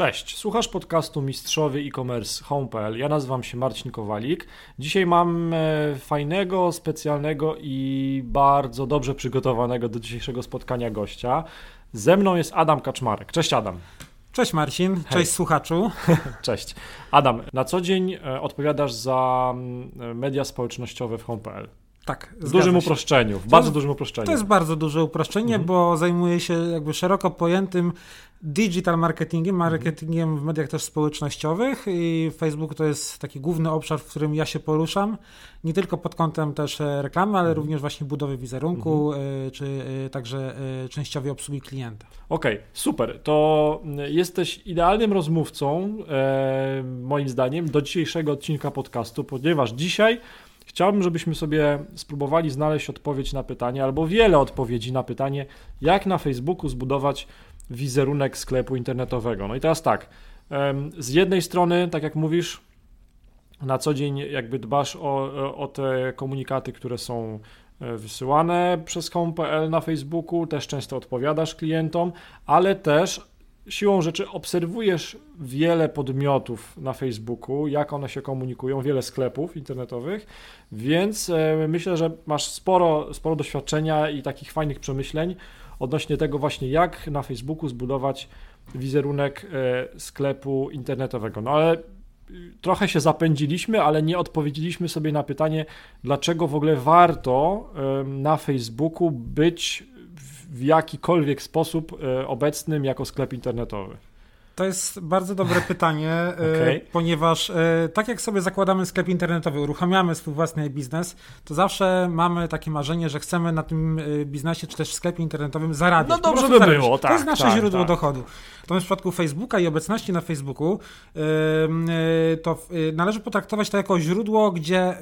Cześć, słuchasz podcastu Mistrzowie e-commerce home.pl. Ja nazywam się Marcin Kowalik. Dzisiaj mam e, fajnego, specjalnego i bardzo dobrze przygotowanego do dzisiejszego spotkania gościa. Ze mną jest Adam Kaczmarek. Cześć Adam. Cześć Marcin, Hej. cześć słuchaczu. Cześć. Adam, na co dzień e, odpowiadasz za mm, media społecznościowe w home.pl. Tak. W dużym się. uproszczeniu, w bardzo dużym uproszczeniu. To jest bardzo duże uproszczenie, mhm. bo zajmuje się jakby szeroko pojętym digital marketingiem, mhm. marketingiem w mediach też społecznościowych i Facebook to jest taki główny obszar, w którym ja się poruszam, nie tylko pod kątem też e, reklamy, ale mhm. również właśnie budowy wizerunku, mhm. czy e, także częściowej obsługi klienta. Okej, okay, super. To jesteś idealnym rozmówcą, moim zdaniem, do dzisiejszego odcinka podcastu, ponieważ dzisiaj Chciałbym, żebyśmy sobie spróbowali znaleźć odpowiedź na pytanie, albo wiele odpowiedzi na pytanie, jak na Facebooku zbudować wizerunek sklepu internetowego. No i teraz tak, z jednej strony, tak jak mówisz, na co dzień jakby dbasz o, o te komunikaty, które są e, wysyłane przez home.pl na Facebooku, też często odpowiadasz klientom, ale też siłą rzeczy obserwujesz wiele podmiotów na Facebooku, jak one się komunikują, wiele sklepów internetowych, więc e, myślę, że masz sporo, sporo doświadczenia i takich fajnych przemyśleń odnośnie tego właśnie, jak na Facebooku zbudować wizerunek e, sklepu internetowego. No ale y, trochę się zapędziliśmy, ale nie odpowiedzieliśmy sobie na pytanie, dlaczego w ogóle warto na Facebooku być w jakikolwiek sposób e, obecnym jako sklep internetowy? To jest bardzo dobre pytanie, e, okay. ponieważ e, tak jak sobie zakładamy sklep internetowy, uruchamiamy swój własny biznes, to zawsze mamy takie marzenie, że chcemy na tym biznesie czy też w sklepie internetowym zarabiać. No dobrze by zarabiać. było, tak. To jest nasze tak, źródło tak. dochodu. To w przypadku Facebooka i obecności na Facebooku to należy potraktować to jako źródło, gdzie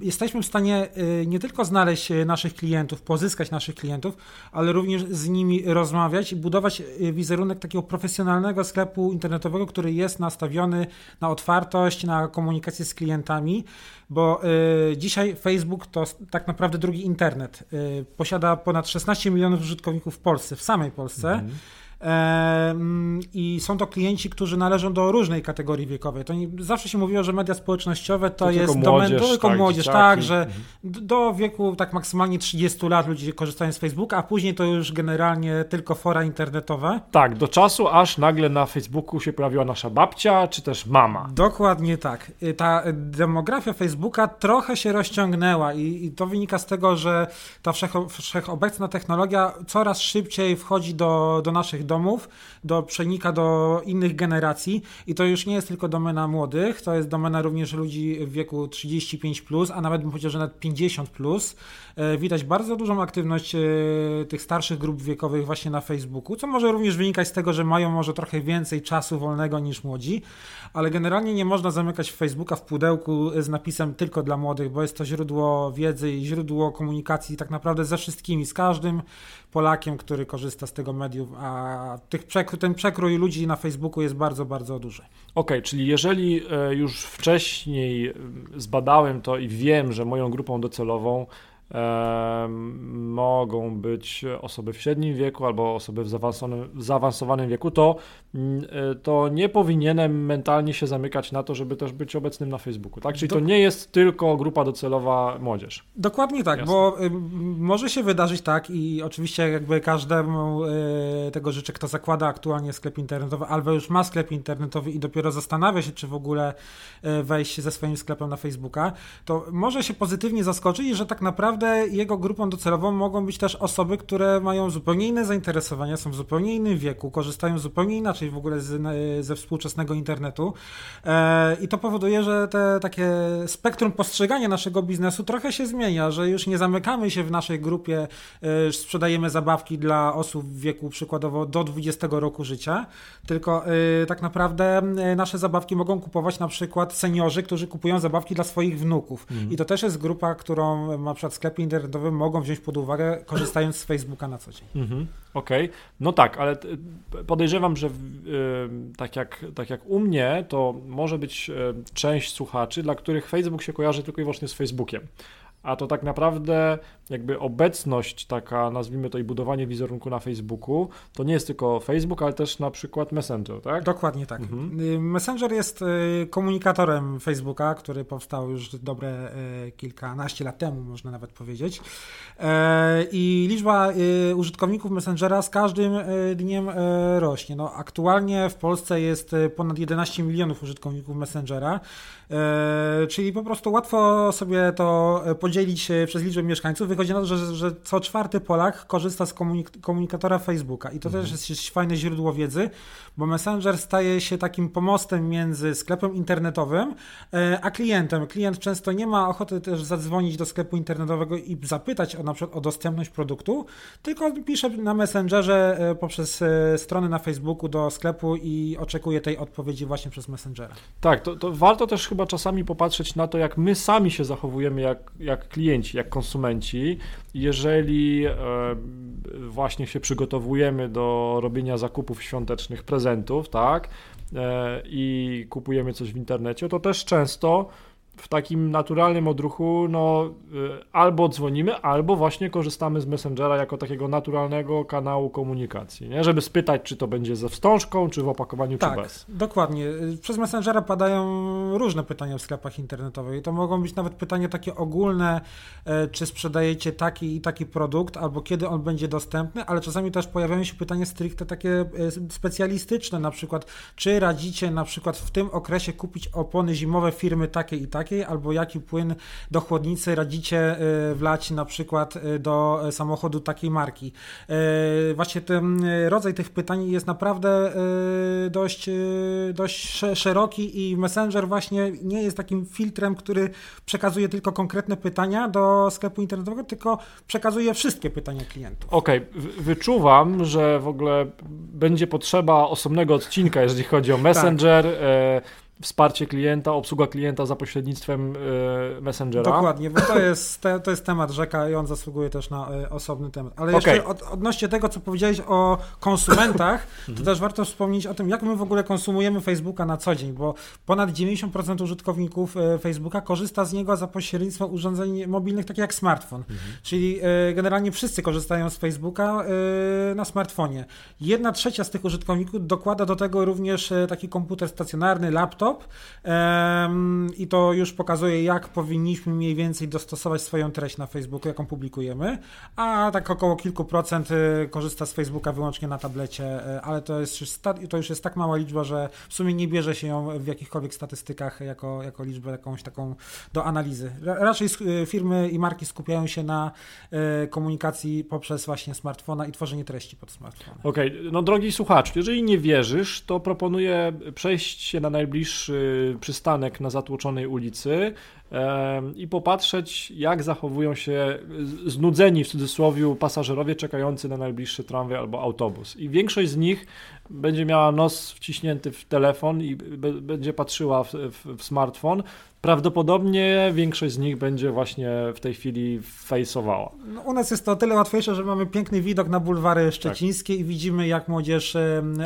jesteśmy w stanie y, nie tylko znaleźć y, naszych klientów, pozyskać naszych klientów, ale również z nimi rozmawiać i budować y, wizerunek takiego profesjonalnego sklepu internetowego, który jest nastawiony na otwartość, na komunikację z klientami, bo dzisiaj Facebook to tak naprawdę drugi internet. Posiada ponad 16 milionów użytkowników w Polsce, w samej Polsce. Mhm. I są to klienci, którzy należą do różnej kategorii wiekowej. To nie, zawsze się mówiło, że media społecznościowe to, to jest tylko młodzież, tylko tak, młodzież, tak, że do wieku tak maksymalnie 30 lat ludzie korzystają z Facebooka, a później to już generalnie tylko fora internetowe. Tak, do czasu aż nagle na Facebooku się pojawiła nasza babcia, czy też mama. Dokładnie tak. Y, ta demografia Facebooka trochę się rozciągnęła i, i to wynika z tego, że ta wszechobecna technologia coraz szybciej wchodzi do, do naszych domów, do, przenika do innych generacji i to już nie jest tylko domena młodych, to jest domena również ludzi w wieku 35, plus, a nawet bym powiedział, że nawet 50. Plus. E, widać bardzo dużą aktywność e, tych starszych grup wiekowych właśnie na Facebooku, co może również wynikać z tego, że mają może trochę więcej czasu wolnego niż młodzi, ale generalnie nie można zamykać Facebooka w pudełku z napisem tylko dla młodych, bo jest to źródło wiedzy i źródło komunikacji tak naprawdę ze wszystkimi, z każdym Polakiem, który korzysta z tego medium, a tych ten przekrój ludzi na Facebooku jest bardzo, bardzo duży. Okej, okay, czyli jeżeli e, już wcześniej zbadałem to i wiem, że moją grupą docelową mogą być osoby w średnim wieku albo osoby w zaawansowanym, w zaawansowanym wieku, to, e, to nie powinienem mentalnie się zamykać na to, żeby też być obecnym na Facebooku. Tak? Czyli to nie jest tylko grupa docelowa młodzież. Dokładnie tak, Jasne. bo y, może się wydarzyć tak i oczywiście jakby każdemu y, tego życzę, kto zakłada aktualnie sklep internetowy, albo już ma sklep internetowy i dopiero zastanawia się, czy w ogóle y, wejść ze swoim sklepem na Facebooka, to może się pozytywnie zaskoczyć, że tak naprawdę naprawdę jego grupą docelową mogą być też osoby, które mają zupełnie inne zainteresowania, są w zupełnie innym wieku, korzystają zupełnie inaczej w ogóle z, ze współczesnego internetu. E, I to powoduje, że te takie spektrum postrzegania naszego biznesu trochę się zmienia, że już nie zamykamy się w naszej grupie, e, sprzedajemy zabawki dla osób w wieku przykładowo do 20 roku życia, tylko e, tak naprawdę nasze zabawki mogą kupować na przykład seniorzy, którzy kupują zabawki dla swoich wnuków. Mhm. I to też jest grupa, którą ma przykład sklepie mogą wziąć pod uwagę, korzystając z Facebooka na co dzień. Mhm. Okej, okay. no tak, ale podejrzewam, że tak, jak, tak jak u mnie, to może być część słuchaczy, dla których Facebook się kojarzy tylko i wyłącznie z Facebookiem. A to tak naprawdę jakby obecność taka, nazwijmy to i budowanie wizerunku na Facebooku, to nie jest tylko Facebook, ale też na przykład Messenger, tak? Dokładnie tak. Mhm. Y, Messenger jest y, komunikatorem Facebooka, który powstał już dobre y, kilkanaście lat temu, można nawet powiedzieć. E, I liczba użytkowników Messengera z każdym dniem rośnie. No, aktualnie w Polsce jest ponad 11 milionów użytkowników Messengera. Czyli po prostu łatwo sobie to podzielić przez liczbę mieszkańców. Wychodzi na to, że, że co czwarty Polak korzysta z komunik komunikatora Facebooka i to mhm. też jest, fajne źródło wiedzy, bo Messenger staje się takim pomostem między sklepem internetowym e, a klientem. Klient często nie ma ochoty też zadzwonić do sklepu internetowego i zapytać o, na przykład o dostępność produktu, tylko pisze na Messengerze poprzez strony na Facebooku do sklepu i oczekuje tej odpowiedzi właśnie przez Messengera. Tak, to, to warto też chyba chyba czasami popatrzeć na to, jak my sami się zachowujemy jak, jak klienci, jak konsumenci. Jeżeli e, właśnie się przygotowujemy do robienia zakupów świątecznych, prezentów, tak, e, i kupujemy coś w internecie, to też często w takim naturalnym odruchu, no y, albo dzwonimy, albo właśnie korzystamy z Messengera jako takiego naturalnego kanału komunikacji, nie? żeby spytać, czy to będzie ze wstążką, czy w opakowaniu, tak, czy bez. dokładnie. Przez Messengera padają różne pytania w sklepach internetowych. To mogą być nawet pytania takie ogólne, e, czy sprzedajecie taki i taki produkt, albo kiedy on będzie dostępny, ale czasami też pojawiają się pytania stricte takie e, specjalistyczne, na przykład, czy radzicie na przykład w tym okresie kupić opony zimowe firmy takiej i takiej, takiej, albo jaki płyn do chłodnicy radzicie y, wlać na przykład y, do samochodu takiej marki. Y, właśnie ten rodzaj tych pytań jest naprawdę dość, dość szeroki i Messenger właśnie nie jest takim filtrem, który przekazuje tylko konkretne pytania do sklepu internetowego, tylko przekazuje wszystkie pytania klientów. Okej, okay. wyczuwam, że w ogóle będzie potrzeba osobnego odcinka, jeżeli chodzi o Messenger. Tak wsparcie klienta, obsługa klienta za pośrednictwem y, Messengera. Dokładnie, bo to jest, te, to jest temat rzeka i on zasługuje też na y, osobny temat. Ale okay. jeszcze od, odnośnie tego, co powiedziałeś o konsumentach, to mhm. też warto wspomnieć o tym, jak my w ogóle konsumujemy Facebooka na co dzień, bo ponad 90% użytkowników y, Facebooka korzysta z niego za pośrednictwem urządzeń mobilnych, takich jak smartfon. Mhm. Czyli generalnie wszyscy korzystają z Facebooka na smartfonie. Jedna trzecia z tych użytkowników dokłada do tego również taki komputer stacjonarny, laptop, i to już pokazuje, jak powinniśmy mniej więcej dostosować swoją treść na Facebooku, jaką publikujemy, a tak około kilku procent y, korzysta z Facebooka wyłącznie na tablecie, y, ale to, jest już, to już jest tak mała liczba, że w sumie nie bierze się ją w jakichkolwiek statystykach jako, jako liczbę jakąś taką do analizy. Raczej y, firmy i marki skupiają się na komunikacji poprzez właśnie smartfona i tworzenie treści pod smartfona. Okej, okay. no drogi słuchacz, jeżeli nie wierzysz, to proponuję przejść się na najbliższy najbliższy przystanek na zatłoczonej ulicy i popatrzeć, jak zachowują się znudzeni w cudzysłowie pasażerowie czekający na najbliższy tramwaj albo autobus. I większość z nich będzie miała nos wciśnięty w telefon i będzie patrzyła w, w, w smartfon, prawdopodobnie większość z nich będzie właśnie w tej chwili fejsowała. No, u nas jest to o tyle łatwiejsze, że mamy piękny widok na bulwary szczecińskie tak. i widzimy, jak młodzież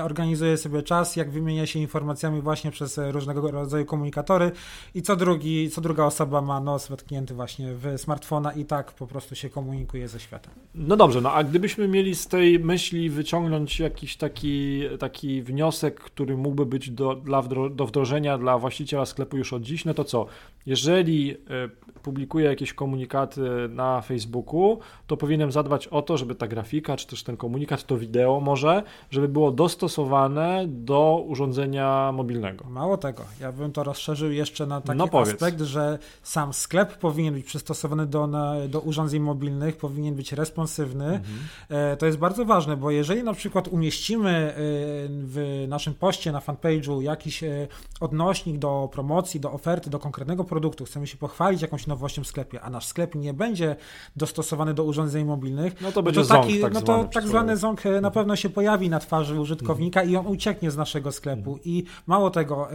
organizuje sobie czas, jak wymienia się informacjami właśnie przez różnego rodzaju komunikatory i co, drugi, co druga osoba ma nos wetknięty właśnie w smartfona i tak po prostu się komunikuje ze światem. No dobrze, no a gdybyśmy mieli z tej myśli wyciągnąć jakiś taki, taki wniosek, który mógłby być do, dla, do wdrożenia dla właściciela sklepu już od dziś, no to co? Jeżeli e, publikuję jakieś komunikaty na Facebooku, to powinienem zadbać o to, żeby ta grafika, czy też ten komunikat, to wideo może, żeby było dostosowane do urządzenia mobilnego. Mało tego, ja bym to rozszerzył jeszcze na taki no aspekt, że sam sklep powinien być przystosowany do, do urządzeń mobilnych, powinien być responsywny. Mhm. E, to jest bardzo ważne, bo jeżeli na przykład umieścimy e, w naszym poście na fanpage'u jakiś odnośnik do promocji, do oferty, do konkretnego produktu, chcemy się pochwalić jakąś nowością w sklepie, a nasz sklep nie będzie dostosowany do urządzeń mobilnych, no to będzie no to taki, ząg, tak no to tak zwany ząg e, na pewno się pojawi na twarzy użytkownika mhm. i on ucieknie z naszego sklepu. Mhm. I mało tego, e,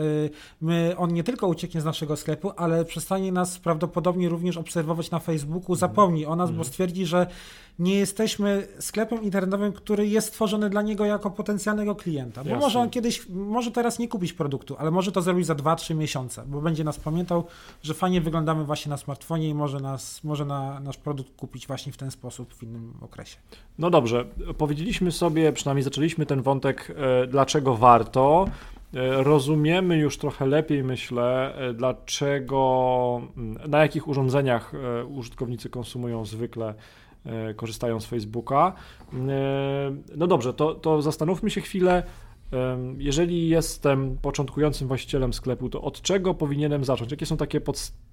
my, on nie tylko ucieknie z naszego sklepu, ale przestanie nas prawdopodobnie również obserwować na Facebooku, zapomni o nas, bo mhm. stwierdzi, że nie jesteśmy sklepem internetowym, który jest stworzony dla niego jako potencjalnego klienta. Bo Jasne. może on kiedyś, może teraz nie kupić produktu, ale może to zrobić za 2-3 miesiące, bo będzie nas pamiętał że fajnie wyglądamy właśnie na smartfonie i może, nas, może na, nasz produkt kupić właśnie w ten sposób w innym okresie. No dobrze, powiedzieliśmy sobie, przynajmniej zaczęliśmy ten wątek, e, dlaczego warto. E, rozumiemy już trochę lepiej, myślę, e, dlaczego, na jakich urządzeniach użytkownicy konsumują zwykle korzystają z Facebooka. No dobrze, to, to zastanówmy się chwilę, jeżeli jestem początkującym właścicielem sklepu, to od czego powinienem zacząć? Jakie są takie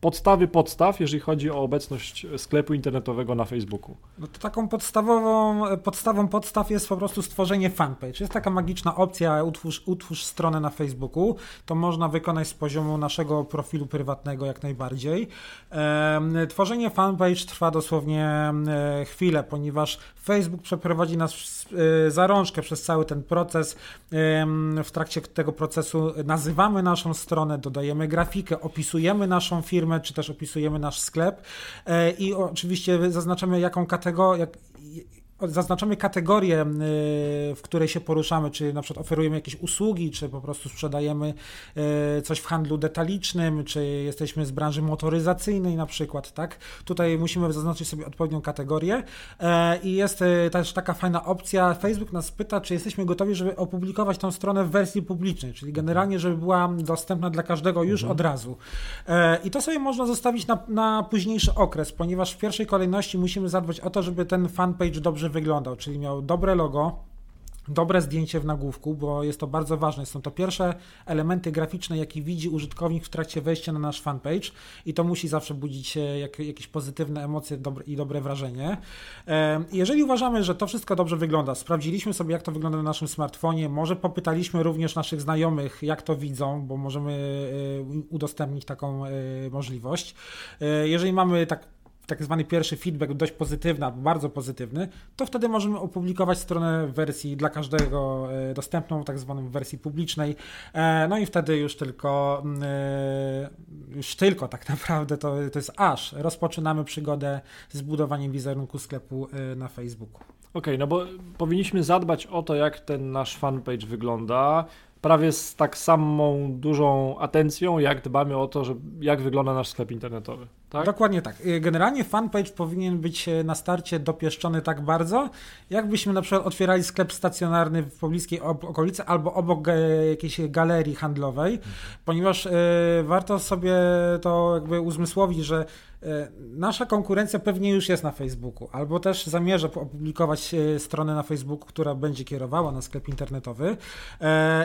podstawy podstaw, jeżeli chodzi o obecność sklepu internetowego na Facebooku? No to taką podstawową podstawą podstaw jest po prostu stworzenie fanpage. Jest taka magiczna opcja utwórz, utwórz stronę na Facebooku. To można wykonać z poziomu naszego profilu prywatnego jak najbardziej. Tworzenie fanpage trwa dosłownie chwilę, ponieważ Facebook przeprowadzi nas e, za rączkę przez cały ten proces w trakcie tego procesu nazywamy naszą stronę, dodajemy grafikę, opisujemy naszą firmę, czy też opisujemy nasz sklep e, i oczywiście zaznaczamy jaką kategorię, zaznaczamy kategorię, y, w której się poruszamy, czy na przykład oferujemy jakieś usługi, czy po prostu sprzedajemy y, coś w handlu detalicznym, czy jesteśmy z branży motoryzacyjnej na przykład, tak? Tutaj musimy zaznaczyć sobie odpowiednią kategorię e, i jest y, też taka fajna opcja, Facebook nas pyta, czy jesteśmy gotowi, żeby opublikować tą stronę w wersji publicznej, czyli generalnie, żeby była dostępna dla każdego już mhm. od razu. E, I to sobie można zostawić na, na późniejszy okres, ponieważ w pierwszej kolejności musimy zadbać o to, żeby ten fanpage dobrze wyglądał, czyli miał dobre logo, dobre zdjęcie w nagłówku, bo jest to bardzo ważne. Są to pierwsze elementy graficzne, jakie widzi użytkownik w trakcie wejścia na nasz fanpage i to musi zawsze budzić jak, jakieś pozytywne emocje i dobre wrażenie. Jeżeli uważamy, że to wszystko dobrze wygląda, sprawdziliśmy sobie, jak to wygląda na naszym smartfonie, może popytaliśmy również naszych znajomych, jak to widzą, bo możemy e, udostępnić taką e, możliwość. E, jeżeli mamy tak tak zwany pierwszy feedback dość pozytywny, bardzo pozytywny, to wtedy możemy opublikować stronę w wersji dla każdego e, dostępną, tak zwaną wersji publicznej. E, no i wtedy już tylko, mm, e, już tylko tak naprawdę to, to jest aż rozpoczynamy przygodę z budowaniem wizerunku sklepu na Facebooku. Okej, okay, no bo powinniśmy zadbać o to, jak ten nasz fanpage wygląda prawie z tak samą dużą atencją, jak dbamy o to, że jak wygląda nasz sklep internetowy. Tak? Dokładnie tak. Y, generalnie fanpage powinien być e, na starcie dopieszczony tak bardzo, jakbyśmy na przykład otwierali sklep stacjonarny w pobliskiej okolicy albo obok e, jakiejś galerii handlowej, mhm. ponieważ warto sobie to jakby uzmysłowić, że Nasza konkurencja pewnie już jest na Facebooku, albo też zamierza opublikować stronę na Facebooku, która będzie kierowała na sklep internetowy.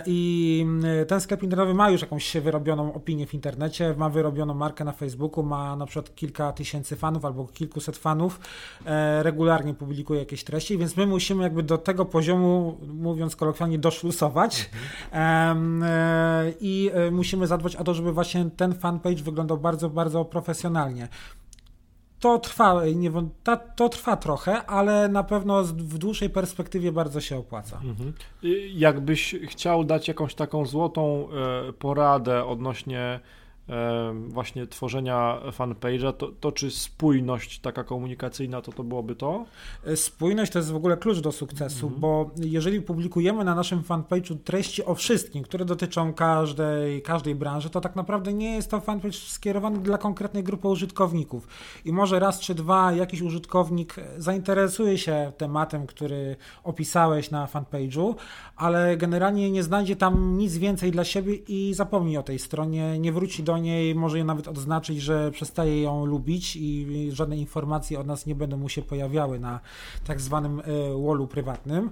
I ten sklep internetowy ma już jakąś wyrobioną opinię w internecie, ma wyrobioną markę na Facebooku, ma na przykład kilka tysięcy fanów albo kilkuset fanów, e, regularnie publikuje jakieś treści, więc my musimy jakby do tego poziomu, mówiąc kolokwialnie, doszlusować e, i e, musimy zadbać o to, żeby właśnie ten fanpage wyglądał bardzo, bardzo profesjonalnie. To trwa, nie, to trwa trochę, ale na pewno w dłuższej perspektywie bardzo się opłaca. Mhm. Jakbyś chciał dać jakąś taką złotą poradę odnośnie właśnie tworzenia fanpage'a, to, to czy spójność taka komunikacyjna, to to byłoby to? E, spójność to jest w ogóle klucz do sukcesu, mhm. bo jeżeli publikujemy na naszym fanpage'u treści o wszystkim, które dotyczą każdej, każdej branży, to tak naprawdę nie jest to fanpage skierowany dla konkretnej grupy użytkowników. I może raz czy dwa jakiś użytkownik zainteresuje się tematem, który opisałeś na fanpage'u, ale generalnie nie znajdzie tam nic więcej dla siebie i zapomni o tej stronie, nie wróci do niej, może je nawet odznaczyć, że przestaje ją lubić i żadne informacje od nas nie będą mu się pojawiały na tak zwanym e, wallu prywatnym.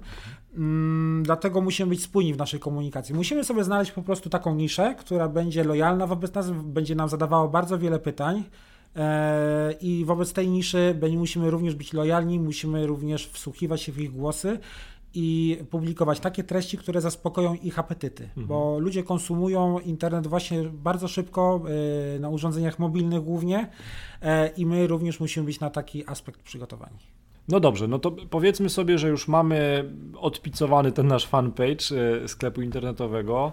Mm, dlatego musimy być spójni w naszej komunikacji. Musimy sobie znaleźć po prostu taką niszę, która będzie lojalna wobec nas, będzie nam zadawała bardzo wiele pytań. E, I wobec tej niszy musimy również być lojalni, musimy również wsłuchiwać się w ich głosy i publikować takie treści, które zaspokoją ich apetyty, mhm. bo ludzie konsumują internet właśnie bardzo szybko y, na urządzeniach mobilnych głównie e, i my również musimy być na taki aspekt przygotowani. No dobrze, no to powiedzmy sobie, że już mamy odpicowany ten nasz fanpage y, sklepu internetowego,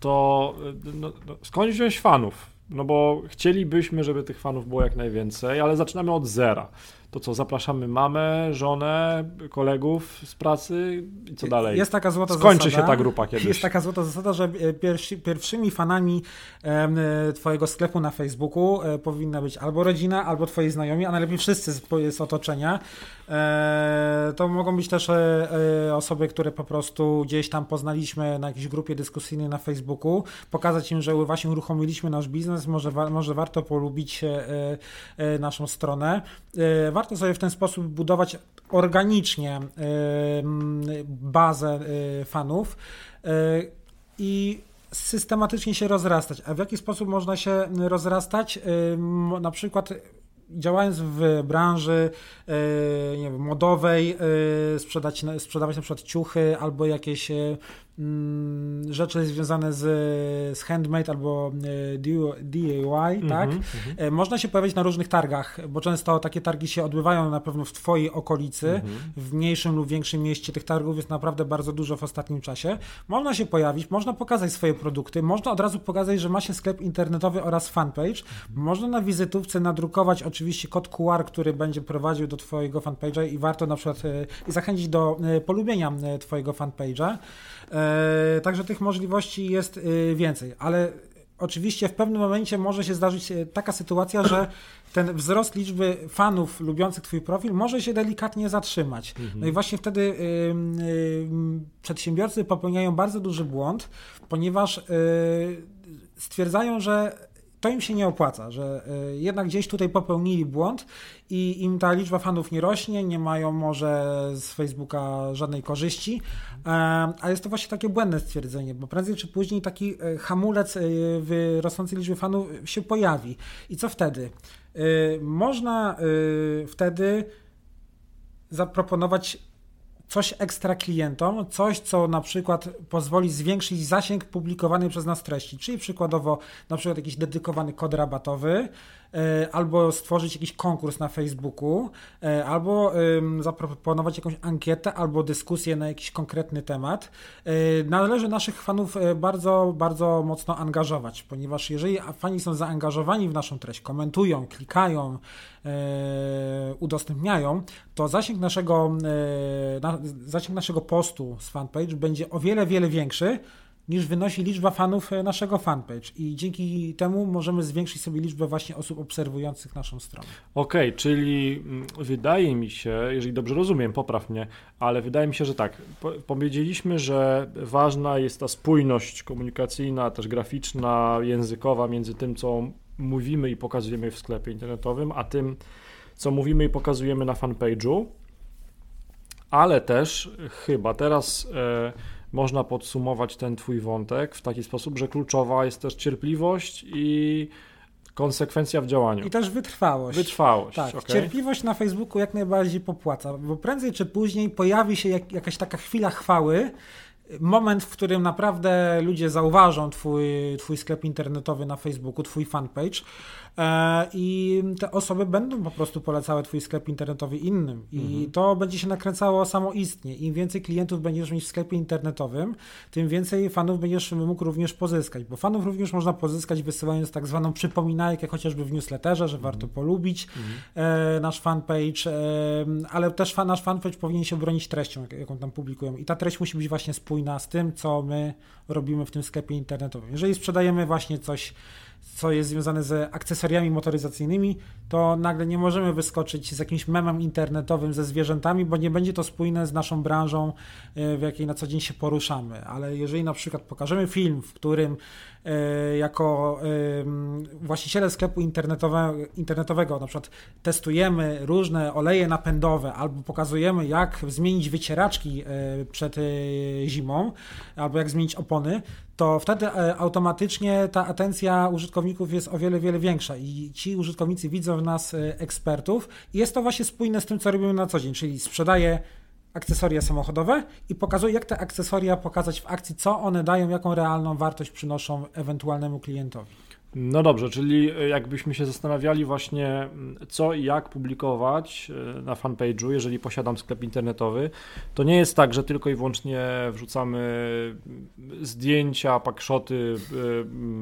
to no, no, skąd wziąć fanów? No bo chcielibyśmy, żeby tych fanów było jak najwięcej, ale zaczynamy od zera. To co, zapraszamy mamę, żonę, kolegów z pracy i co dalej? Jest taka złota Skończy zasada, się ta grupa kiedyś. Jest taka złota zasada, że e, pierwszymi fanami e, twojego sklepu na Facebooku e, powinna być albo rodzina, albo twoi znajomi, a najlepiej wszyscy z, otoczenia. To mogą być też osoby, które po prostu gdzieś tam poznaliśmy na jakiejś grupie dyskusyjnej na Facebooku, pokazać im, że właśnie uruchomiliśmy nasz biznes, może, może warto polubić naszą stronę. Warto sobie w ten sposób budować organicznie bazę fanów i systematycznie się rozrastać. A w jaki sposób można się rozrastać? Na przykład działając w branży e, nie wiem, modowej, e, sprzedać, sprzedawać na przykład ciuchy albo jakieś e, rzeczy związane z, z handmade albo e, DIY, mm -hmm, tak? Mm -hmm. Można się pojawić na różnych targach, bo często takie targi się odbywają na pewno w Twojej okolicy, mm -hmm. w mniejszym lub większym mieście. Tych targów jest naprawdę bardzo dużo w ostatnim czasie. Można się pojawić, można pokazać swoje produkty, można od razu pokazać, że ma się sklep internetowy oraz fanpage. Mhm. Można na wizytówce nadrukować oczywiście kod QR, który będzie prowadził do Twojego fanpage'a i warto na przykład e, zachęcić do polubienia Twojego fanpage'a. E, także tych możliwości jest e, więcej, ale oczywiście w pewnym momencie może się zdarzyć e, taka sytuacja, że ten wzrost liczby fanów lubiących Twój profil może się delikatnie zatrzymać. Mhm. No i właśnie wtedy y, y, przedsiębiorcy popełniają bardzo duży błąd, ponieważ y, stwierdzają, że to im się nie opłaca, że e, jednak gdzieś tutaj popełnili błąd i im ta liczba fanów nie rośnie, nie mają może z Facebooka żadnej korzyści, e, a jest to właśnie takie błędne stwierdzenie, bo prędzej czy później taki e, hamulec w rosnącej liczbie fanów się pojawi. I co wtedy? Można wtedy zaproponować coś ekstra klientom, coś, co na przykład pozwoli zwiększyć zasięg publikowanej przez nas treści, czyli przykładowo na przykład jakiś dedykowany kod rabatowy, albo stworzyć jakiś konkurs na Facebooku, e, albo zaproponować jakąś ankietę, albo dyskusję na jakiś konkretny temat. E, należy naszych fanów bardzo, bardzo mocno angażować, ponieważ jeżeli fani są zaangażowani w naszą treść, komentują, klikają, udostępniają, to zasięg naszego, zasięg naszego postu z fanpage będzie o wiele, wiele większy niż wynosi liczba fanów e, naszego fanpage. I dzięki temu możemy zwiększyć sobie liczbę właśnie osób obserwujących naszą stronę. Okej, okay, czyli mm, wydaje mi się, jeżeli dobrze rozumiem, popraw mnie, ale wydaje mi się, że tak, powiedzieliśmy, że ważna jest ta spójność komunikacyjna, też graficzna, językowa między tym, co mówimy i pokazujemy w sklepie internetowym, a tym, co mówimy i pokazujemy na fanpage'u, ale też chyba teraz... E, można podsumować ten Twój wątek w taki sposób, że kluczowa jest też cierpliwość i konsekwencja w działaniu. I też wytrwałość. Wytrwałość. Tak, okay. cierpliwość na Facebooku jak najbardziej popłaca, bo prędzej czy później pojawi się jak, jakaś taka chwila chwały, moment, w którym naprawdę ludzie zauważą twój, twój sklep internetowy na Facebooku, twój fanpage e, i te osoby będą po prostu polecały twój sklep internetowy innym i mhm. to będzie się nakręcało samoistnie. Im więcej klientów będziesz mieć w sklepie internetowym, tym więcej fanów będziesz mógł również pozyskać, bo fanów również można pozyskać wysyłając tak zwaną przypominajkę, chociażby w newsletterze, że warto mhm. polubić mhm. e, nasz fanpage, e, ale też fan, nasz fanpage powinien się bronić treścią, jaką tam publikują i ta treść musi być właśnie spójna spójna z tym, co my robimy w tym sklepie internetowym. Jeżeli sprzedajemy właśnie coś, co jest związane z akcesoriami motoryzacyjnymi, to nagle nie możemy wyskoczyć z jakimś memem internetowym ze zwierzętami, bo nie będzie to spójne z naszą branżą, e, w jakiej na co dzień się poruszamy. Ale jeżeli na przykład pokażemy film, w którym e, jako właściciele sklepu internetowego, internetowego na przykład testujemy różne oleje napędowe albo pokazujemy jak zmienić wycieraczki e, przed zimą albo jak zmienić opony, to wtedy automatycznie ta atencja użytkowników jest o wiele, wiele większa. I ci użytkownicy widzą w nas e, ekspertów. I jest to właśnie spójne z tym, co robimy na co dzień, czyli sprzedaję akcesoria samochodowe i pokazuję, jak te akcesoria pokazać w akcji, co one dają, jaką realną wartość przynoszą ewentualnemu klientowi. No dobrze, czyli e, jakbyśmy się zastanawiali właśnie mm, co i jak publikować e, na fanpage'u, jeżeli posiadam sklep internetowy, to nie jest tak, że tylko i wyłącznie wrzucamy mm, zdjęcia, pakszoty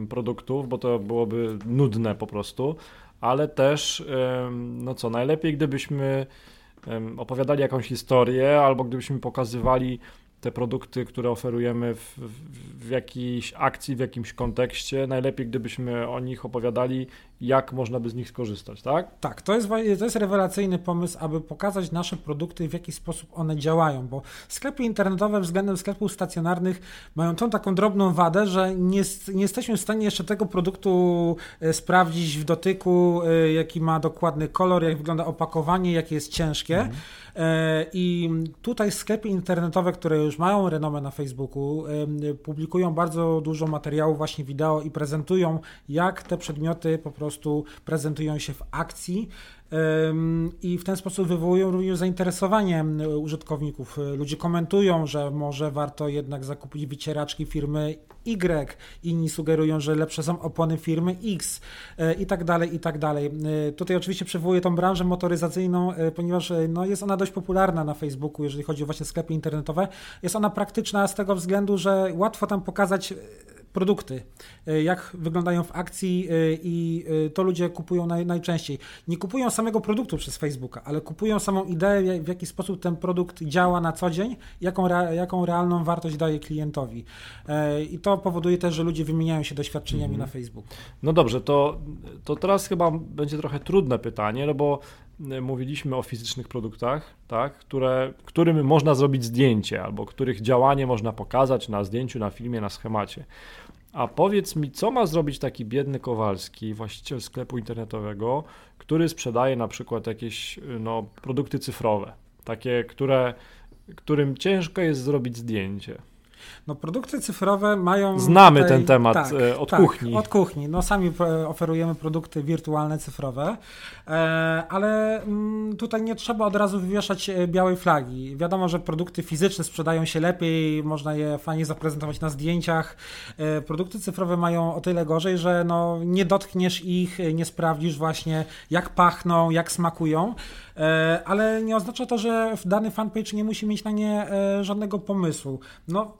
produktów, bo to byłoby nudne po prostu, ale też, no co, najlepiej gdybyśmy opowiadali jakąś historię, albo gdybyśmy pokazywali te produkty, które oferujemy w, w, w, jakiejś akcji, w jakimś kontekście, najlepiej gdybyśmy o nich opowiadali, jak można by z nich skorzystać, tak? Tak, to jest, to jest rewelacyjny pomysł, aby pokazać nasze produkty, w jaki sposób one działają, bo sklepy internetowe względem sklepów stacjonarnych mają tą taką drobną wadę, że nie, nie jesteśmy w stanie jeszcze tego produktu e, sprawdzić w dotyku, e, jaki ma dokładny kolor, jak wygląda opakowanie, jakie jest ciężkie. Mhm. E, I tutaj sklepy internetowe, które już mają renomę na Facebooku, publikują bardzo dużo materiałów, właśnie wideo i prezentują, jak te przedmioty po prostu prezentują się w akcji i w ten sposób wywołują również zainteresowanie użytkowników. Ludzie komentują, że może warto jednak zakupić wycieraczki firmy Y, inni sugerują, że lepsze są opony firmy X e, i tak dalej, i tak dalej. E, tutaj oczywiście przywołuję tą branżę motoryzacyjną, e, ponieważ no, jest ona dość popularna na Facebooku, jeżeli chodzi o właśnie sklepy internetowe. Jest ona praktyczna z tego względu, że łatwo tam pokazać produkty, e, jak wyglądają w akcji e, i e, to ludzie kupują naj, najczęściej. Nie kupują samego produktu przez Facebooka, ale kupują samą ideę, w jaki sposób ten produkt działa na co dzień, jaką, jaką realną wartość daje klientowi. I to powoduje też, że ludzie wymieniają się doświadczeniami mhm. na Facebooku. No dobrze, to, to teraz chyba będzie trochę trudne pytanie, no bo mówiliśmy o fizycznych produktach, tak, które, którym można zrobić zdjęcie, albo których działanie można pokazać na zdjęciu, na filmie, na schemacie. A powiedz mi, co ma zrobić taki biedny Kowalski, właściciel sklepu internetowego, który sprzedaje na przykład jakieś no, produkty cyfrowe, takie, które, którym ciężko jest zrobić zdjęcie. No produkty cyfrowe mają... Znamy tutaj, ten temat tak, e, od tak, kuchni. od kuchni. No sami oferujemy produkty wirtualne, cyfrowe, e, ale mm, tutaj nie trzeba od razu wywieszać e, białej flagi. Wiadomo, że produkty fizyczne sprzedają się lepiej, można je fajnie zaprezentować na zdjęciach. Produkty cyfrowe mają o tyle gorzej, że no, nie dotkniesz ich, nie sprawdzisz właśnie jak pachną, jak smakują, ale nie oznacza to, że dany fanpage nie musi mieć na nie żadnego pomysłu. No,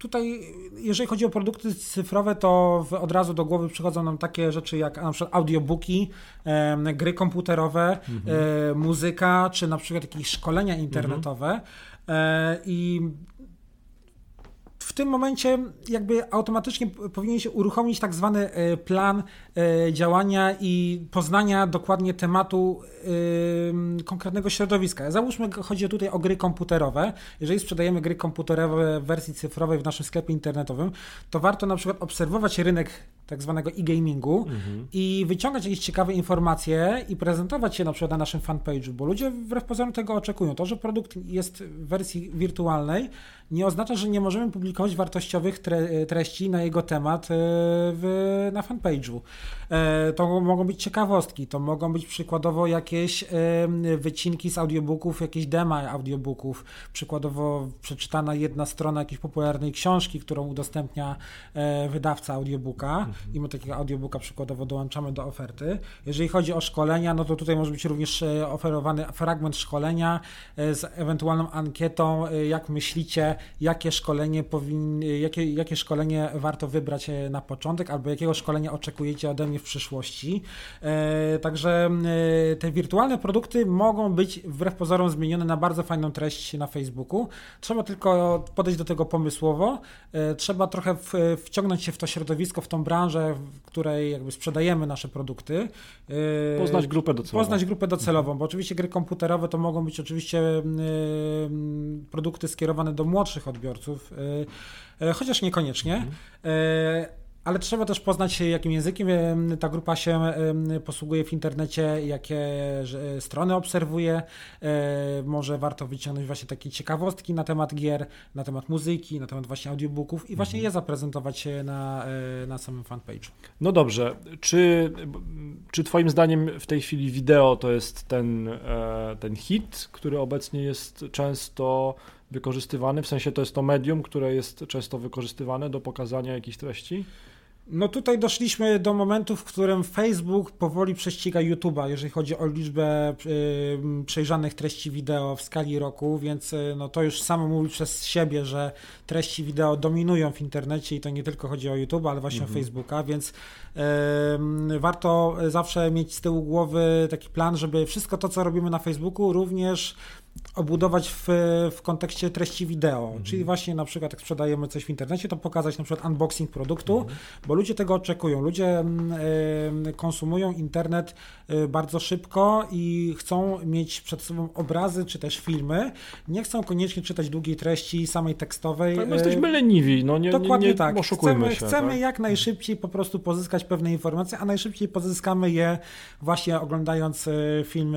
Tutaj, jeżeli chodzi o produkty cyfrowe, to od razu do głowy przychodzą nam takie rzeczy jak na przykład audiobooki, e, gry komputerowe, mhm. e, muzyka, czy na przykład jakieś szkolenia internetowe. Mhm. E, I tym momencie jakby automatycznie powinien się uruchomić tak zwany e, plan e, działania i poznania dokładnie tematu konkretnego środowiska. Załóżmy, chodzi tutaj o gry komputerowe. Jeżeli sprzedajemy gry komputerowe w wersji cyfrowej w naszym sklepie internetowym, to warto na przykład obserwować rynek tak zwanego e-gamingu mhm. i wyciągać jakieś ciekawe informacje i prezentować się na przykład na naszym fanpage'u, bo ludzie wbrew pozorom tego oczekują. To, że produkt jest w wersji wirtualnej, nie oznacza, że nie możemy publikować wartościowych tre treści na jego temat e, w, na fanpage'u. E, to mogą być ciekawostki, to mogą być przykładowo jakieś wycinki z audiobooków, jakieś dema audiobooków, przykładowo przeczytana jedna strona jakiejś popularnej książki, którą udostępnia e, wydawca audiobooka mhm. i my takiego audiobooka przykładowo dołączamy do oferty. Jeżeli chodzi o szkolenia, no to tutaj może być również oferowany fragment szkolenia z ewentualną ankietą, jak myślicie, jakie szkolenie powin, jakie, jakie szkolenie warto wybrać e, na początek, albo jakiego szkolenia oczekujecie ode mnie w przyszłości. E, także e, te wirtualne produkty mogą być wbrew pozorom zmienione na bardzo fajną treść na Facebooku. Trzeba tylko podejść do tego pomysłowo. Trzeba trochę wciągnąć się w to środowisko, w tą branżę, w której jakby sprzedajemy nasze produkty. Poznać grupę docelową. Poznać grupę docelową, bo oczywiście gry komputerowe to mogą być oczywiście produkty skierowane do młodszych młodszych odbiorców, e, e, chociaż niekoniecznie. E, ale trzeba też poznać, jakim językiem ta grupa się posługuje w internecie, jakie strony obserwuje. Może warto wyciągnąć właśnie takie ciekawostki na temat gier, na temat muzyki, na temat właśnie audiobooków i właśnie mhm. je zaprezentować na, na samym fanpage'u. No dobrze, czy, czy Twoim zdaniem w tej chwili wideo to jest ten, ten hit, który obecnie jest często wykorzystywany? W sensie to jest to medium, które jest często wykorzystywane do pokazania jakichś treści? No tutaj doszliśmy do momentu, w którym Facebook powoli prześciga YouTube'a, jeżeli chodzi o liczbę y, przejrzanych treści wideo w skali roku, więc y, no to już samo mówi przez siebie, że treści wideo dominują w internecie i to nie tylko chodzi o YouTube, ale właśnie mhm. o Facebooka, więc y, warto zawsze mieć z tyłu głowy taki plan, żeby wszystko to, co robimy na Facebooku, również obudować w, w kontekście treści wideo, mhm. czyli właśnie na przykład jak sprzedajemy coś w internecie, to pokazać na przykład unboxing produktu, mhm. bo ludzie tego oczekują. Ludzie y, konsumują internet y, bardzo szybko i chcą mieć przed sobą obrazy czy też filmy. Nie chcą koniecznie czytać długiej treści samej tekstowej. Tak, jesteśmy leniwi, no nie, Dokładnie nie, nie tak. Chcemy, się, chcemy tak? jak najszybciej po prostu pozyskać pewne informacje, a najszybciej pozyskamy je właśnie oglądając film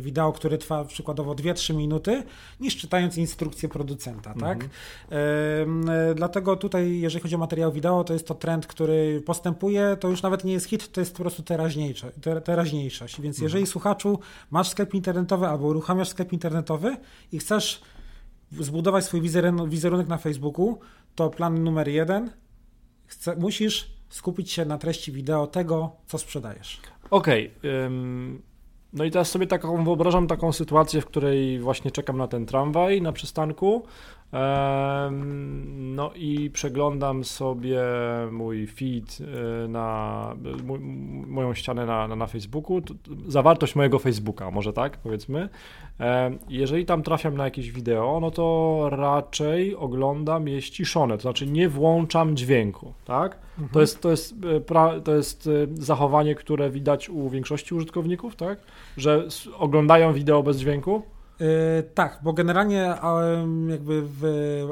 wideo, który trwa przykładowo 2-3 minuty, niż czytając instrukcję producenta, tak? mhm. tak? dlatego tutaj, jeżeli chodzi o materiał wideo, to jest to trend, który postępuje, to już nawet nie jest hit, to jest po prostu teraźniejsze, teraźniejszość. Więc mhm. jeżeli słuchaczu masz sklep internetowy albo uruchamiasz sklep internetowy i chcesz zbudować swój wizerunek na Facebooku, to plan numer jeden, chce, musisz skupić się na treści wideo tego, co sprzedajesz. Okej. Okay. No i teraz sobie taką wyobrażam taką sytuację, w której właśnie czekam na ten tramwaj na przystanku. No i przeglądam sobie mój feed e, na moją ścianę na, na, na Facebooku, zawartość mojego Facebooka, może tak powiedzmy. Jeżeli tam trafiam na jakieś wideo, no to raczej oglądam je ściszone, to znaczy nie włączam dźwięku, tak? Mhm. To, jest, to, jest, e, to jest e, zachowanie, które widać u większości użytkowników, tak? Że oglądają wideo bez dźwięku. Yy, tak, bo generalnie jakby w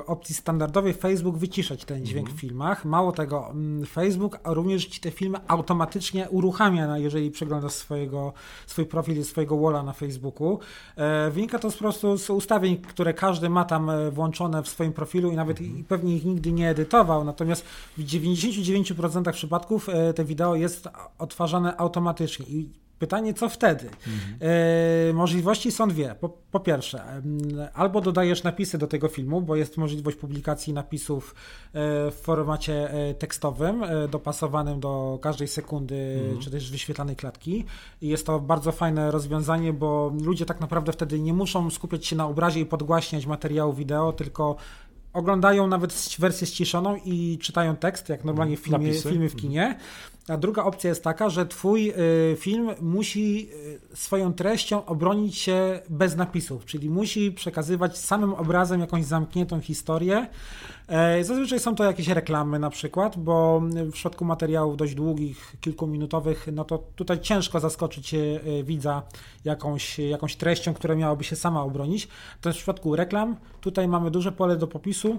opcji standardowej Facebook wyciszać ten dźwięk mhm. w filmach. Mało tego, Facebook również ci te filmy automatycznie uruchamia, jeżeli przeglądasz swojego, swój profil, swojego walla na Facebooku. Yy, wynika to z prostu z ustawień, które każdy ma tam e, włączone w swoim profilu i nawet mhm. i pewnie ich nigdy nie edytował. Natomiast w 99% przypadków e, te wideo jest odtwarzane automatycznie i Pytanie, co wtedy? Mhm. E, możliwości są dwie. Po, po, pierwsze, albo dodajesz napisy do tego filmu, bo jest możliwość publikacji napisów e, w formacie e, tekstowym, dopasowanym do każdej sekundy, mhm. czy też wyświetlanej klatki. I jest to bardzo fajne rozwiązanie, bo ludzie tak naprawdę wtedy nie muszą skupiać się na obrazie i podgłaśniać materiału wideo, tylko oglądają nawet wersję ściszoną i czytają tekst, jak normalnie w filmie, filmy w kinie. A druga opcja jest taka, że twój y, film musi y, swoją treścią obronić się bez napisów, czyli musi przekazywać samym obrazem jakąś zamkniętą historię. E, zazwyczaj są to jakieś reklamy na przykład, bo w przypadku materiałów dość długich, kilkuminutowych, no to tutaj ciężko zaskoczyć y, widza jakąś, jakąś treścią, która miałaby się sama obronić. To w przypadku reklam. Tutaj mamy duże pole do popisu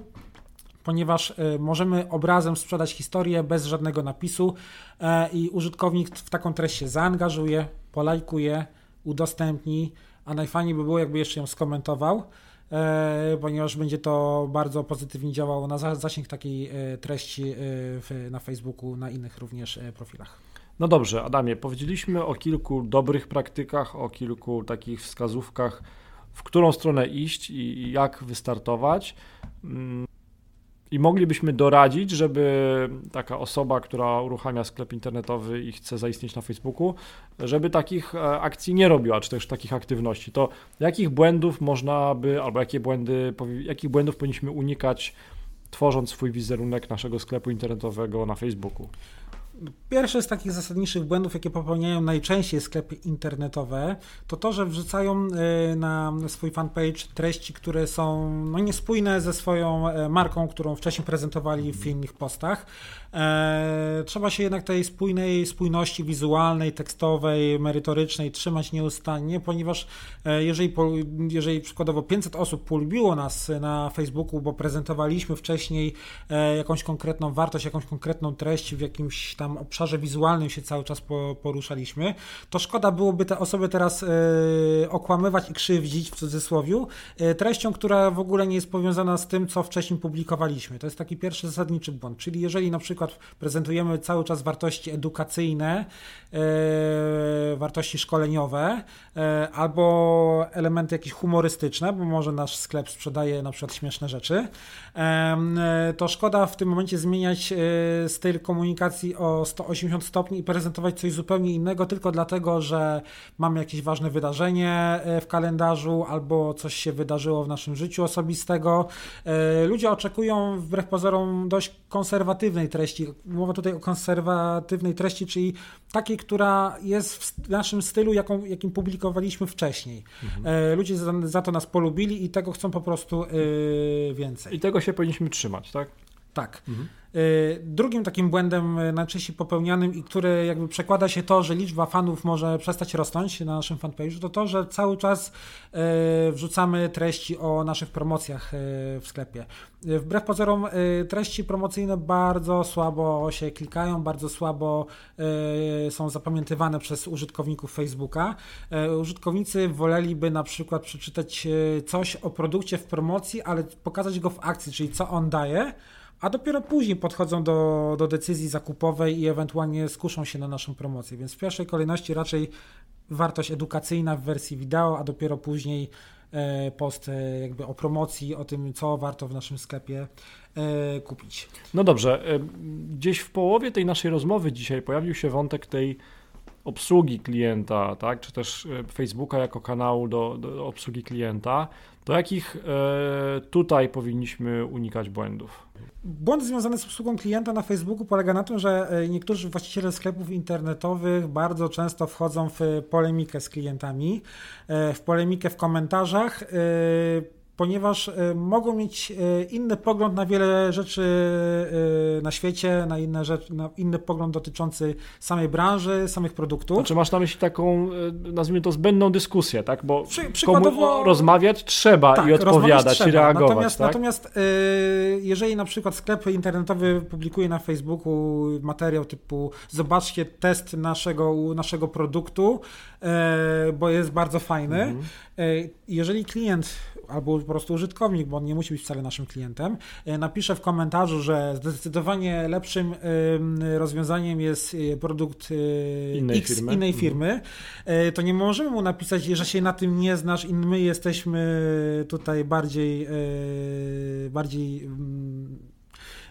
ponieważ e, możemy obrazem sprzedać historię bez żadnego napisu e, i użytkownik w taką treść się zaangażuje, polajkuje, udostępni, a najfajniej by było, jakby jeszcze ją skomentował, e, ponieważ będzie to bardzo pozytywnie działało na zasięg takiej treści na Facebooku, na innych również profilach. No dobrze, Adamie, powiedzieliśmy o kilku dobrych praktykach, o kilku takich wskazówkach, w którą stronę iść i jak wystartować. I moglibyśmy doradzić, żeby taka osoba, która uruchamia sklep internetowy i chce zaistnieć na Facebooku, żeby takich e, akcji nie robiła, czy też takich aktywności. To jakich błędów można by, albo jakie błędy, jakich błędów powinniśmy unikać, tworząc swój wizerunek naszego sklepu internetowego na Facebooku? Pierwszy z takich zasadniczych błędów, jakie popełniają najczęściej sklepy internetowe, to to, że wrzucają e, na swój fanpage treści, które są no, niespójne ze swoją e, marką, którą wcześniej prezentowali w innych postach. E, trzeba się jednak tej spójnej spójności wizualnej, tekstowej, merytorycznej trzymać nieustannie, ponieważ jeżeli, jeżeli przykładowo 500 osób polubiło nas na Facebooku, bo prezentowaliśmy wcześniej jakąś konkretną wartość, jakąś konkretną treść w jakimś tam obszarze wizualnym się cały czas poruszaliśmy, to szkoda byłoby te osoby teraz okłamywać i krzywdzić w cudzysłowie treścią, która w ogóle nie jest powiązana z tym, co wcześniej publikowaliśmy. To jest taki pierwszy zasadniczy błąd. Czyli jeżeli na przykład prezentujemy cały czas wartości edukacyjne, wartości szkoleniowe, albo elementy jakieś humorystyczne, bo może nasz sklep sprzedaje na przykład śmieszne rzeczy, to szkoda w tym momencie zmieniać e, styl komunikacji o 180 stopni i prezentować coś zupełnie innego tylko dlatego, że mamy jakieś ważne wydarzenie e, w kalendarzu albo coś się wydarzyło w naszym życiu osobistego. E, ludzie oczekują wbrew pozorom dość konserwatywnej treści. Mowa tutaj o konserwatywnej treści, czyli takiej, która jest w naszym stylu, jaką, jakim publikowaliśmy wcześniej. Mhm. Ludzie za, za, to nas polubili i tego chcą po prostu więcej. I tego się powinniśmy trzymać, tak? Tak. Mhm. Y, drugim takim błędem y, najczęściej popełnianym i który jakby przekłada się to, że liczba fanów może przestać rosnąć na naszym fanpage'u, to to, że cały czas y, wrzucamy treści o naszych promocjach w sklepie. Wbrew pozorom treści promocyjne bardzo słabo się klikają, bardzo słabo są zapamiętywane przez użytkowników Facebooka. Użytkownicy woleliby na przykład przeczytać coś o produkcie w promocji, ale pokazać go w akcji, czyli co on daje, a dopiero później podchodzą do, do decyzji zakupowej i ewentualnie skuszą się na naszą promocję. Więc w pierwszej kolejności raczej wartość edukacyjna w wersji wideo, a dopiero później e, post e, jakby o promocji, o tym, co warto w naszym sklepie e, kupić. No dobrze, gdzieś w połowie tej naszej rozmowy dzisiaj pojawił się wątek tej obsługi klienta, tak, czy też Facebooka jako kanału do, do obsługi klienta. Do jakich tutaj powinniśmy unikać błędów? Błąd związany z obsługą klienta na Facebooku polega na tym, że e, niektórzy właściciele sklepów internetowych bardzo często wchodzą w polemikę z klientami, e, w polemikę w komentarzach e, ponieważ e, mogą mieć e, inny pogląd na wiele rzeczy e, na świecie, na, inne rzeczy, na inny pogląd dotyczący samej branży, samych produktów. Znaczy masz na myśli taką, nazwijmy to, zbędną dyskusję, tak? Bo Przy, przykładowo rozmawiać trzeba tak, i odpowiadać trzeba. i reagować. Natomiast, tak? natomiast jeżeli na przykład sklep internetowy publikuje na Facebooku materiał typu zobaczcie test naszego, naszego produktu, bo jest bardzo fajny. Mhm. Jeżeli klient albo po prostu użytkownik, bo on nie musi być wcale naszym klientem, e, napisze w komentarzu, że zdecydowanie lepszym rozwiązaniem jest e, produkt e, innej X firmy. innej mhm. firmy, to nie możemy mu napisać, że się na tym nie znasz i my jesteśmy tutaj bardziej bardziej mm,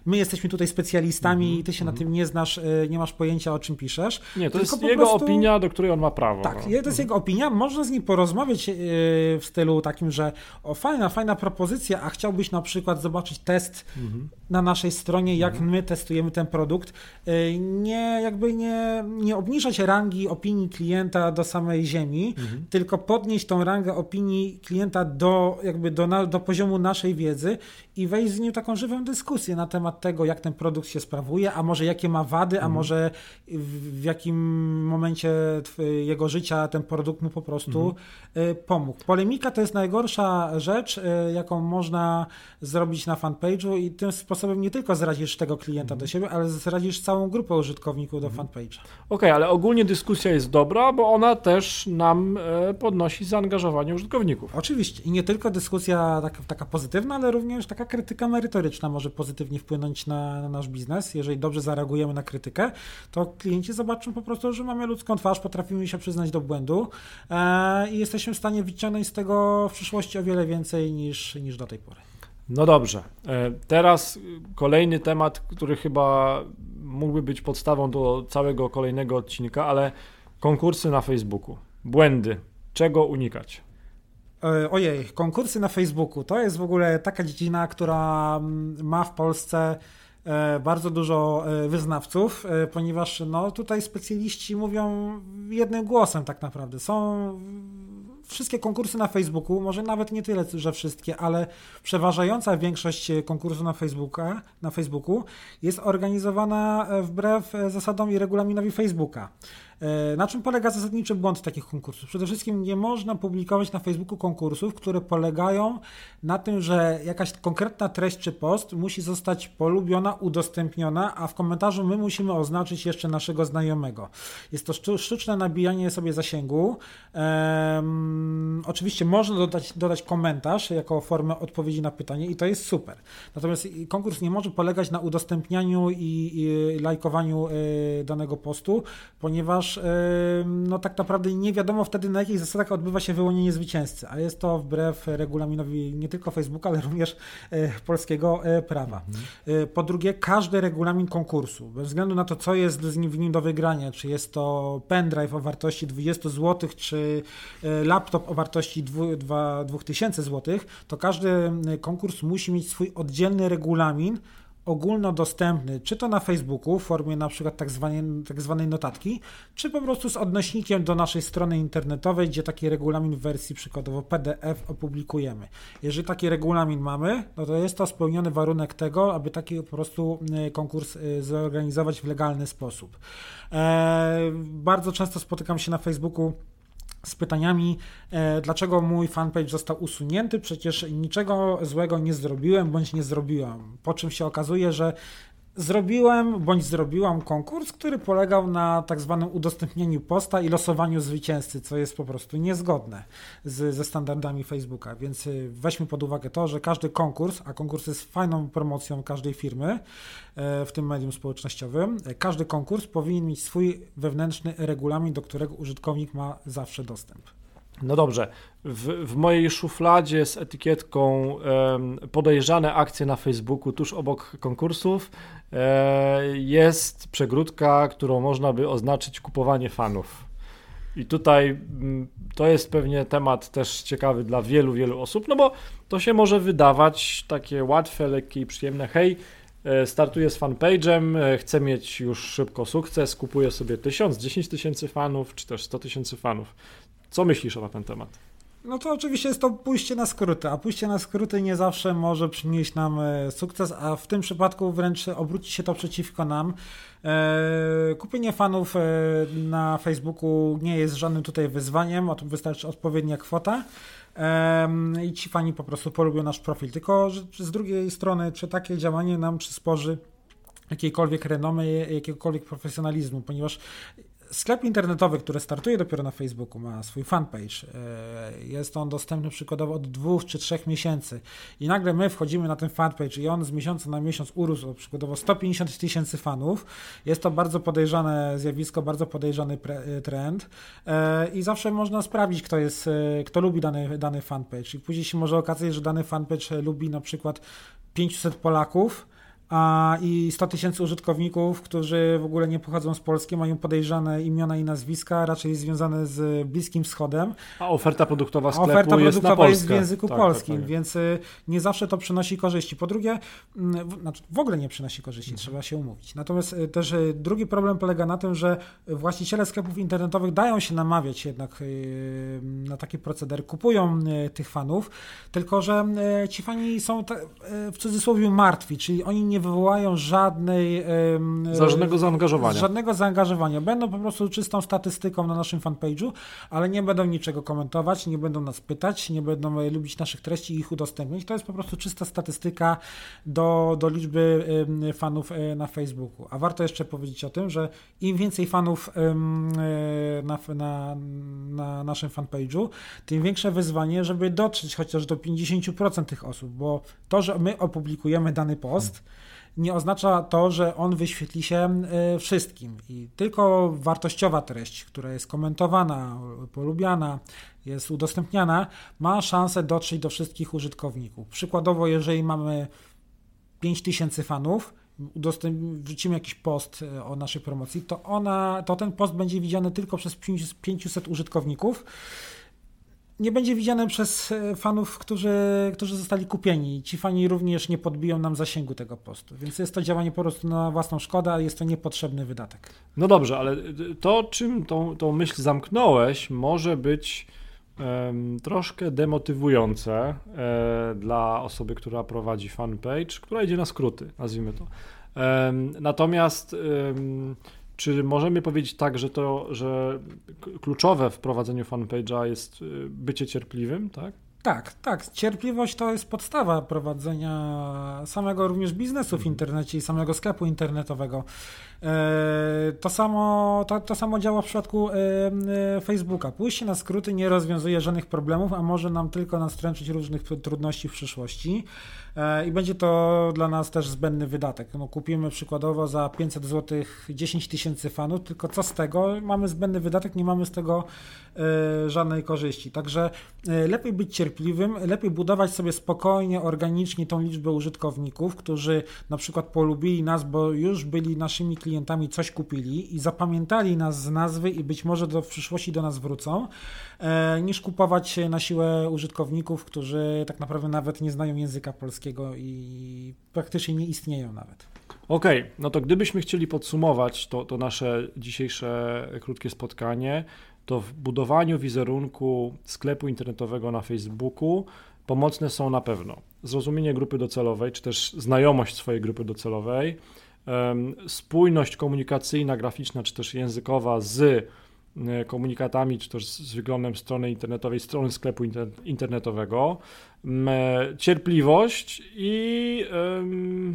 my jesteśmy tutaj specjalistami mm -hmm. i ty się na mhm. tym nie znasz, e, nie masz pojęcia o czym piszesz. Nie, to jest jego prostu... opinia, do której on ma prawo. Tak, no. to jest mm -hmm. jego opinia. Można z nim porozmawiać e, w stylu takim, że o fajna, fajna propozycja, a chciałbyś na przykład zobaczyć test mm -hmm. na naszej stronie, jak mhm. my testujemy ten produkt. E, nie, jakby nie, nie obniżać rangi opinii klienta do samej ziemi, mhm. tylko podnieść tą rangę opinii klienta do, jakby do, do poziomu naszej wiedzy i wejść z nim taką żywą dyskusję na temat tego, jak ten produkt się sprawuje, a może jakie ma wady, a mhm. może w, jakim momencie jego życia ten produkt mu po prostu mhm. Y, pomógł. Polemika to jest najgorsza rzecz, y, jaką można zrobić na fanpage'u i tym sposobem nie tylko zrazisz tego klienta mhm. do siebie, ale zrazisz całą grupę użytkowników do fanpage'a. Okej, okay, ale ogólnie dyskusja jest dobra, bo ona też nam e, podnosi zaangażowanie użytkowników. Oczywiście i nie tylko dyskusja taka, taka pozytywna, ale również taka krytyka merytoryczna może pozytywnie wpłynąć na, na, nasz biznes. Jeżeli dobrze zareagujemy na krytykę, to klienci zobaczą po prostu, że mamy ludzką twarz, potrafimy się przyznać do błędu e, i jesteśmy w stanie wyciągnąć z tego w przyszłości o wiele więcej niż, niż do tej pory. No dobrze. E, teraz kolejny temat, który chyba mógłby być podstawą do całego kolejnego odcinka, ale konkursy na Facebooku. Błędy. Czego unikać? E, ojej, konkursy na Facebooku to jest w ogóle taka dziedzina, która mm, ma w Polsce e, bardzo dużo e, wyznawców, ponieważ no, tutaj specjaliści mówią jednym głosem tak naprawdę. Są wszystkie konkursy na Facebooku, może nawet nie tyle, że wszystkie, ale przeważająca większość konkursów na, Facebooka, na Facebooku jest organizowana wbrew zasadom i regulaminowi Facebooka. E, na czym polega zasadniczy błąd takich konkursów? Przede wszystkim nie można publikować na Facebooku konkursów, które polegają na tym, że jakaś konkretna treść czy post musi zostać polubiona, udostępniona, a w komentarzu my musimy oznaczyć jeszcze naszego znajomego. Jest to sztuczne nabijanie sobie zasięgu. Oczywiście można dodać, dodać komentarz jako formę odpowiedzi na pytanie i to jest super. Natomiast konkurs nie może polegać na udostępnianiu i, i lajkowaniu y, danego postu, ponieważ y, no tak naprawdę nie wiadomo wtedy na jakich zasadach odbywa się wyłonienie zwycięzcy, a jest to wbrew regulaminowi nie tylko Facebooka, ale również y, polskiego prawa. Mhm. Po drugie, każdy regulamin konkursu, bez względu na to, co jest w nim do wygrania, czy jest to pendrive o wartości 20 zł, czy laptop o wartości 2000 zł, to każdy konkurs musi mieć swój oddzielny regulamin, ogólnodostępny, czy to na Facebooku w formie na przykład tak zwanej, tak zwanej notatki, czy po prostu z odnośnikiem do naszej strony internetowej, gdzie taki regulamin w wersji przykładowo PDF opublikujemy. Jeżeli taki regulamin mamy, no to jest to spełniony warunek tego, aby taki po prostu y, konkurs y, zorganizować w legalny sposób. Eee, bardzo często spotykam się na Facebooku z pytaniami, e, dlaczego mój fanpage został usunięty, przecież niczego złego nie zrobiłem bądź nie zrobiłam. Po czym się okazuje, że zrobiłem bądź zrobiłam konkurs, który polegał na tak zwanym udostępnieniu posta i losowaniu zwycięzcy, co jest po prostu niezgodne z, ze standardami Facebooka. Więc y, weźmy pod uwagę to, że każdy konkurs, a konkurs jest fajną promocją każdej firmy e, w tym medium społecznościowym, e, każdy konkurs powinien mieć swój wewnętrzny regulamin, do którego użytkownik ma zawsze dostęp. No dobrze, w, w, mojej szufladzie z etykietką podejrzane akcje na Facebooku tuż obok konkursów e, jest przegródka, którą można by oznaczyć kupowanie fanów. I tutaj mm, to jest pewnie temat też ciekawy dla wielu, wielu osób, no bo to się może wydawać takie łatwe, lekkie i przyjemne. Hej, startuję z fanpage'em, e, chcę mieć już szybko sukces, kupuję sobie 1000, 10 tysięcy fanów, czy też 100 tysięcy fanów. Co myślisz na ten temat? No to oczywiście jest to pójście na skróty, a pójście na skróty nie zawsze może przynieść nam e, sukces, a w tym przypadku wręcz obróci się to przeciwko nam. E, kupienie fanów e, na Facebooku nie jest żadnym tutaj wyzwaniem, o tym wystarczy odpowiednia kwota i ci fani po prostu polubią nasz profil. Tylko że z drugiej strony, czy takie działanie nam przysporzy jakiejkolwiek renomy, jakiegokolwiek profesjonalizmu, ponieważ Sklep internetowy, który startuje dopiero na Facebooku, ma swój fanpage. E, jest on dostępny przykładowo od dwóch czy trzech miesięcy. I nagle my wchodzimy na ten fanpage i on z miesiąca na miesiąc urósł przykładowo 150 tysięcy fanów. Jest to bardzo podejrzane zjawisko, bardzo podejrzany e, trend. E, I zawsze można sprawdzić, kto jest, kto lubi dany, dany fanpage. I później się może okazać, że dany fanpage lubi na przykład 500 Polaków a i 100 tysięcy użytkowników, którzy w ogóle nie pochodzą z Polski, mają podejrzane imiona i nazwiska, raczej związane z Bliskim Wschodem. A oferta produktowa sklepu oferta jest produktowa jest w języku tak, polskim, tak, tak. więc y, nie zawsze to przynosi korzyści. Po drugie, mm, znaczy w ogóle nie przynosi korzyści, mhm. trzeba się umówić. Natomiast y, też y, drugi problem polega na tym, że właściciele sklepów internetowych dają się namawiać jednak na taki proceder, kupują tych fanów, tylko że ci fani są w cudzysłowie martwi, czyli oni nie nie wywołają żadnej. Żadnego zaangażowania. Żadnego zaangażowania. Będą po prostu czystą statystyką na naszym fanpage'u, ale nie będą niczego komentować, nie będą nas pytać, nie będą e, lubić naszych treści i ich udostępnić. To jest po prostu czysta statystyka do, do liczby fanów e, na Facebooku. A warto jeszcze powiedzieć o tym, że im więcej fanów e, na, na, na naszym fanpage'u, tym większe wyzwanie, żeby dotrzeć chociaż do 50% tych osób, bo to, że my opublikujemy dany post, hmm nie oznacza to, że on wyświetli się e, wszystkim. I tylko wartościowa treść, która jest komentowana, polubiana, jest udostępniana, ma szansę dotrzeć do wszystkich użytkowników. Przykładowo, jeżeli mamy 5000 fanów, wrzucimy jakiś post e, o naszej promocji, to, ona, to ten post będzie widziany tylko przez 500 użytkowników nie będzie widziane przez e, fanów, którzy, którzy zostali kupieni. Ci fani również nie podbiją nam zasięgu tego postu, więc jest to działanie po prostu na własną szkodę, a jest to niepotrzebny wydatek. No dobrze, ale to, czym tą, tą myśl zamknąłeś, może być um, troszkę demotywujące e, dla osoby, która prowadzi fanpage, która idzie na skróty, nazwijmy to. Natomiast czy możemy powiedzieć tak, że to, że kluczowe w prowadzeniu fanpage'a jest y, bycie cierpliwym, tak? Tak, tak. Cierpliwość to jest podstawa prowadzenia samego również biznesu w internecie i samego sklepu internetowego. E, to samo, to, to samo działa w przypadku e, e, Facebooka. Pójście na skróty nie rozwiązuje żadnych problemów, a może nam tylko nastręczyć różnych trudności w przyszłości. I będzie to dla nas też zbędny wydatek. No, kupimy przykładowo za 500 zł 10 tysięcy fanów, tylko co z tego? Mamy zbędny wydatek, nie mamy z tego żadnej korzyści. Także lepiej być cierpliwym, lepiej budować sobie spokojnie, organicznie tą liczbę użytkowników, którzy na przykład polubili nas, bo już byli naszymi klientami klientami coś kupili i zapamiętali nas z nazwy i być może do, w przyszłości do nas wrócą, e, niż kupować na siłę użytkowników, którzy tak naprawdę nawet nie znają języka polskiego i praktycznie nie istnieją nawet. Okej, okay, no to gdybyśmy chcieli podsumować to, to nasze dzisiejsze krótkie spotkanie, to w budowaniu wizerunku sklepu internetowego na Facebooku pomocne są na pewno zrozumienie grupy docelowej, czy też znajomość swojej grupy docelowej, spójność komunikacyjna, graficzna czy też językowa z e, komunikatami, czy też z wyglądem strony internetowej, strony sklepu internetowego, cierpliwość i.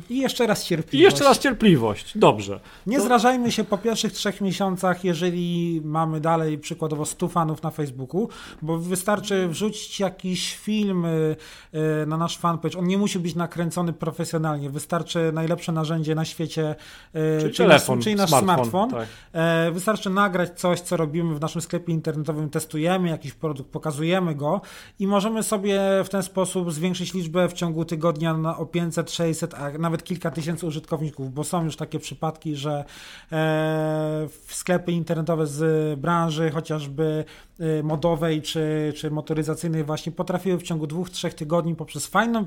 I jeszcze raz cierpliwość. I jeszcze raz cierpliwość. Dobrze. Nie to... zrażajmy się po pierwszych trzech miesiącach, jeżeli mamy dalej przykładowo 100 fanów na Facebooku, bo wystarczy wrzucić jakiś film y, y, na nasz fanpage. On nie musi być nakręcony profesjonalnie. Wystarczy najlepsze narzędzie na świecie, y, czyli, czyli telefon, nasz, czyli nasz smartfon. smartfon. Tak. E, wystarczy nagrać coś, co robimy w naszym sklepie internetowym, testujemy jakiś produkt, pokazujemy go i możemy sobie w ten sposób sposób zwiększyć liczbę w ciągu tygodnia na o 500, 600, a nawet kilka tysięcy użytkowników, bo są już takie przypadki, że e, sklepy internetowe z branży chociażby e, modowej czy, czy motoryzacyjnej właśnie potrafiły w ciągu dwóch, trzech tygodni poprzez fajną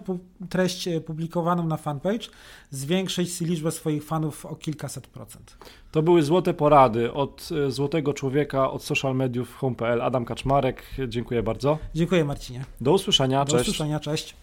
treść e, publikowaną na fanpage zwiększyć liczbę swoich fanów o kilkaset procent. To były złote porady od złotego człowieka od social mediów home.pl. Adam Kaczmarek, dziękuję bardzo. Dziękuję Marcinie. Do usłyszenia, Do cześć. Do usłyszenia, cześć.